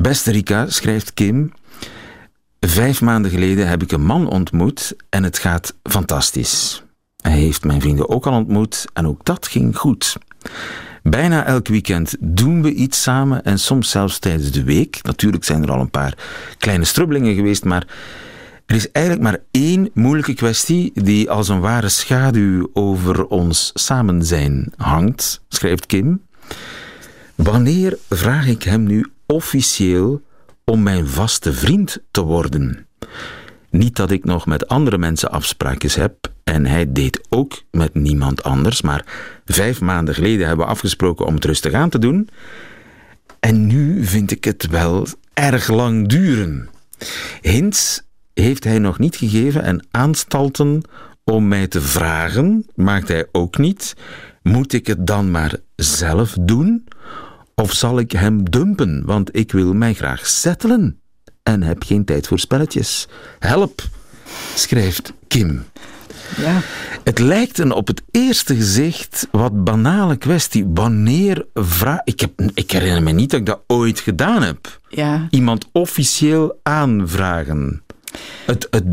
Beste Rika, schrijft Kim. Vijf maanden geleden heb ik een man ontmoet en het gaat fantastisch. Hij heeft mijn vrienden ook al ontmoet en ook dat ging goed. Bijna elk weekend doen we iets samen en soms zelfs tijdens de week. Natuurlijk zijn er al een paar kleine strubbelingen geweest, maar er is eigenlijk maar één moeilijke kwestie die als een ware schaduw over ons samen zijn hangt, schrijft Kim. Wanneer vraag ik hem nu officieel om mijn vaste vriend te worden? Niet dat ik nog met andere mensen afspraakjes heb en hij deed ook met niemand anders, maar vijf maanden geleden hebben we afgesproken om het rustig aan te doen. En nu vind ik het wel erg lang duren. Hints heeft hij nog niet gegeven en aanstalten om mij te vragen maakt hij ook niet. Moet ik het dan maar zelf doen? Of zal ik hem dumpen, want ik wil mij graag settelen en heb geen tijd voor spelletjes. Help, schrijft Kim. Ja. Het lijkt een op het eerste gezicht wat banale kwestie. Wanneer vraag... Ik, heb, ik herinner me niet dat ik dat ooit gedaan heb. Ja. Iemand officieel aanvragen. Het, het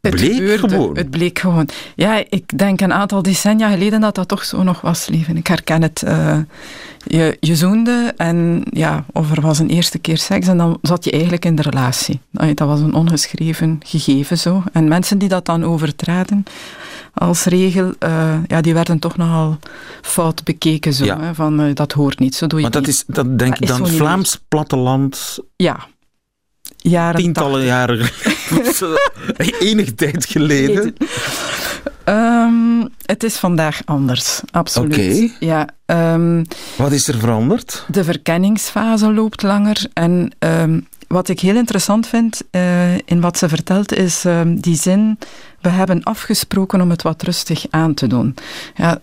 bleek gewoon. Het bleek gewoon. Ja, ik denk een aantal decennia geleden dat dat toch zo nog was, leven. Ik herken het. eh, je, je zoende en ja, of er was een eerste keer seks en dan zat je eigenlijk in de relatie. Dat was een ongeschreven gegeven zo. En mensen die dat dan overtraden als regel, eh, ja, die werden toch nogal fout bekeken zo. Ja. Hè, van eh, dat hoort niet, zo doe je Want dat niet. is, dat denk Dat ik dan Vlaams platteland, Ja. Jaren tientallen jaren, enige tijd geleden. Ehm, het is vandaag anders, absoluut. Oké. Ja, ehm, Wat is er veranderd? de verkenningsfase loopt langer. En ehm, wat ik heel interessant vind eh, in wat ze vertelt, is die zin: We hebben afgesproken om het wat rustig aan te doen. Ja,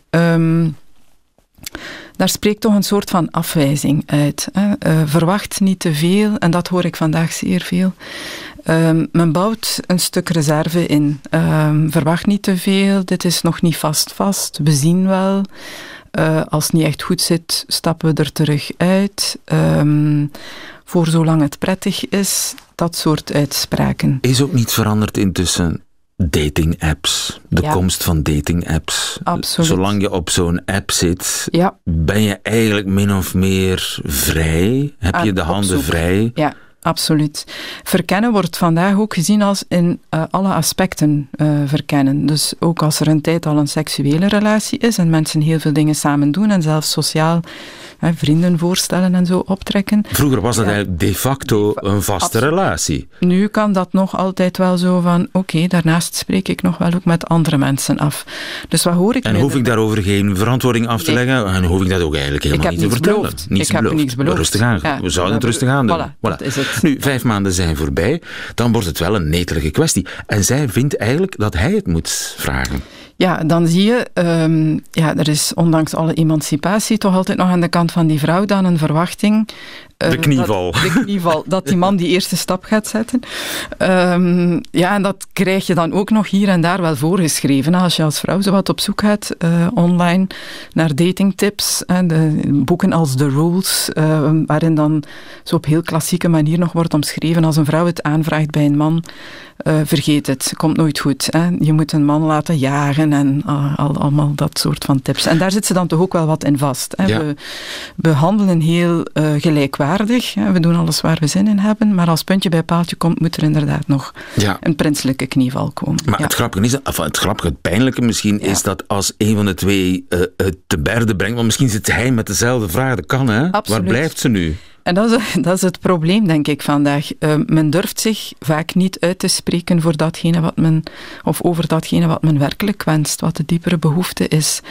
daar spreekt toch een soort van afwijzing uit. Hè. Eh, verwacht niet te veel, en dat hoor ik vandaag zeer veel. Ehm, men bouwt een stuk reserve in. Ehm, verwacht niet te veel, dit is nog niet vast vast, we zien wel. Eh, als het niet echt goed zit, stappen we er terug uit. Ehm, voor zolang het prettig is, dat soort uitspraken. Is ook niet veranderd intussen dating apps. De Ja. komst van dating apps. Absoluut. Zolang je op zo'n app zit, Ja, ben je eigenlijk min of meer vrij. Heb je Aan- de handen vrij. Ja, absoluut. Verkennen wordt vandaag ook gezien als in eh, alle aspecten eh, verkennen. Dus ook als er een tijd al een seksuele relatie is en mensen heel veel dingen samen doen en zelfs sociaal hè, vrienden voorstellen en zo optrekken. Vroeger was dat Ja. eigenlijk de facto een vaste Absoluut. relatie. Nu kan dat nog altijd wel zo van, oké, daarnaast spreek ik nog wel ook met andere mensen af. Dus wat hoor ik En hoef ik er- daarover geen verantwoording af te Nee. leggen? En hoef ik dat ook eigenlijk helemaal niet te vertellen? beloofd. Niets Ik heb niets beloofd. Rustig aan. Ja. We zouden het rustig aan doen. voilà, dat is het. Nu, vijf maanden zijn voorbij. Dan wordt het wel een netelige kwestie. En zij vindt eigenlijk dat hij het moet vragen. Ja, dan zie je, ehm, ja, er is ondanks alle emancipatie toch altijd nog aan de kant van die vrouw dan een verwachting. Eh, De knieval. Dat, de knieval, dat die man die eerste stap gaat zetten. Ehm, ja, en dat krijg je dan ook nog hier en daar wel voorgeschreven. Als je als vrouw zo wat op zoek gaat eh, online naar datingtips, hè, de boeken als The Rules, eh, waarin dan zo op heel klassieke manier nog wordt omschreven als een vrouw het aanvraagt bij een man. eh, vergeet het, komt nooit goed. Hè. Je moet een man laten jagen en ah, al, allemaal dat soort van tips. En daar zit ze dan toch ook wel wat in vast. Hè. Ja. We, we handelen heel eh, gelijkwaardig. We doen alles waar we zin in hebben. Maar als puntje bij paaltje komt, moet er inderdaad nog Ja. een prinselijke knieval komen. Maar Ja. het grappige is, of het grappige, het pijnlijke misschien, Ja. is dat als een van de twee eh, het te berde brengt, want misschien zit hij met dezelfde vraag, dat kan hè? Waar Absoluut. blijft ze nu? En dat is, dat is het probleem, denk ik, vandaag. Uh, men durft zich vaak niet uit te spreken voor datgene wat men, of over datgene wat men werkelijk wenst, wat de diepere behoefte is.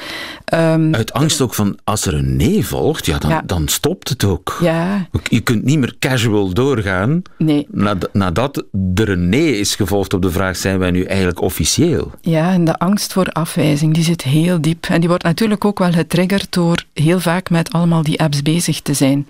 Um, uit angst ook van, als er een nee volgt, ja, dan, ja. dan stopt het ook. Ja. Je kunt niet meer casual doorgaan. Nee. Nadat er een nee is gevolgd op de vraag, zijn wij nu eigenlijk officieel? Ja, en de angst voor afwijzing, die zit heel diep. En die wordt natuurlijk ook wel getriggerd door heel vaak met allemaal die apps bezig te zijn.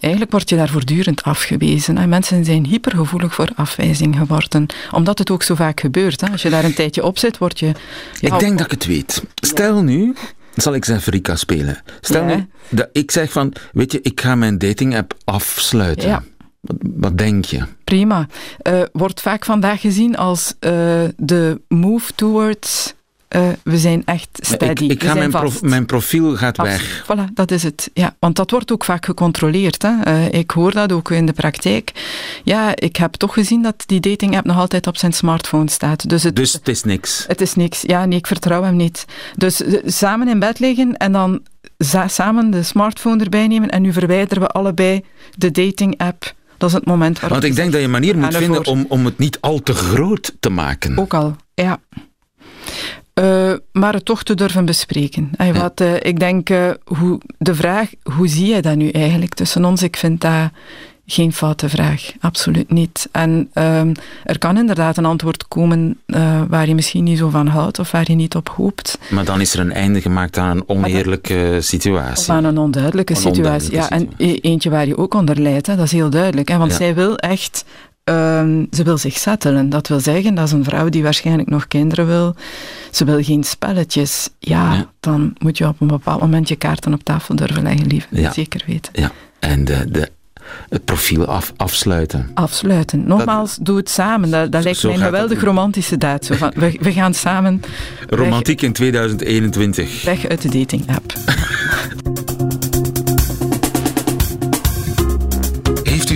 Eigenlijk word je daar voortdurend afgewezen. En mensen zijn hypergevoelig voor afwijzing geworden, omdat het ook zo vaak gebeurt. Hè. Als je daar een tijdje op zit, word je... ik denk dat ik het weet. Stel nu, zal ik Zenfrika spelen. Stel nu, dat ik zeg van, weet je, ik ga mijn dating app afsluiten. Ja. Wat, wat, denk je? Prima. Uh, wordt vaak vandaag gezien als uh, de move towards uh, we zijn echt steady. Ik, ik ga mijn, prof, mijn, profiel gaat weg. Voilà, dat is het. Ja, want dat wordt ook vaak gecontroleerd. Hè. Uh, ik hoor dat ook in de praktijk. Ja, ik heb toch gezien dat die dating app nog altijd op zijn smartphone staat. Dus het, dus het is niks? Het is niks. Ja, nee, ik vertrouw hem niet. Dus uh, samen in bed liggen en dan samen de smartphone erbij nemen en nu verwijderen we allebei de dating app. Dat is het moment waarop Want ik denk dat je een manier moet vinden om, om het niet al te groot te maken. Ook al, ja. Uh, maar het toch te durven bespreken. En wat, uh, ik denk, uh, hoe, de vraag, hoe zie je dat nu eigenlijk tussen ons? Ik vind dat geen foute vraag, absoluut niet. En ehm, er kan inderdaad een antwoord komen waar je misschien niet zo van houdt of waar je niet op hoopt. Maar dan is er een einde gemaakt aan een oneerlijke situatie. Of aan een onduidelijke een situatie. Ja, en e-, eentje waar je ook onder lijdt, hè, dat is heel duidelijk. Hè, want ja. zij wil echt Um, ze wil zich settelen. Dat wil zeggen, dat is een vrouw die waarschijnlijk nog kinderen wil. Ze wil geen spelletjes. Ja, ja. dan moet je op een bepaald moment je kaarten op tafel durven leggen, lief. Ja. Zeker weten. Ja, en de, de, het profiel af, afsluiten. Afsluiten. Nogmaals, dat, doe het samen. Dat, dat lijkt mij een geweldig romantische daad. Zo van, we, we gaan samen... Romantiek weg, in 2021. Weg uit de dating-app. Heeft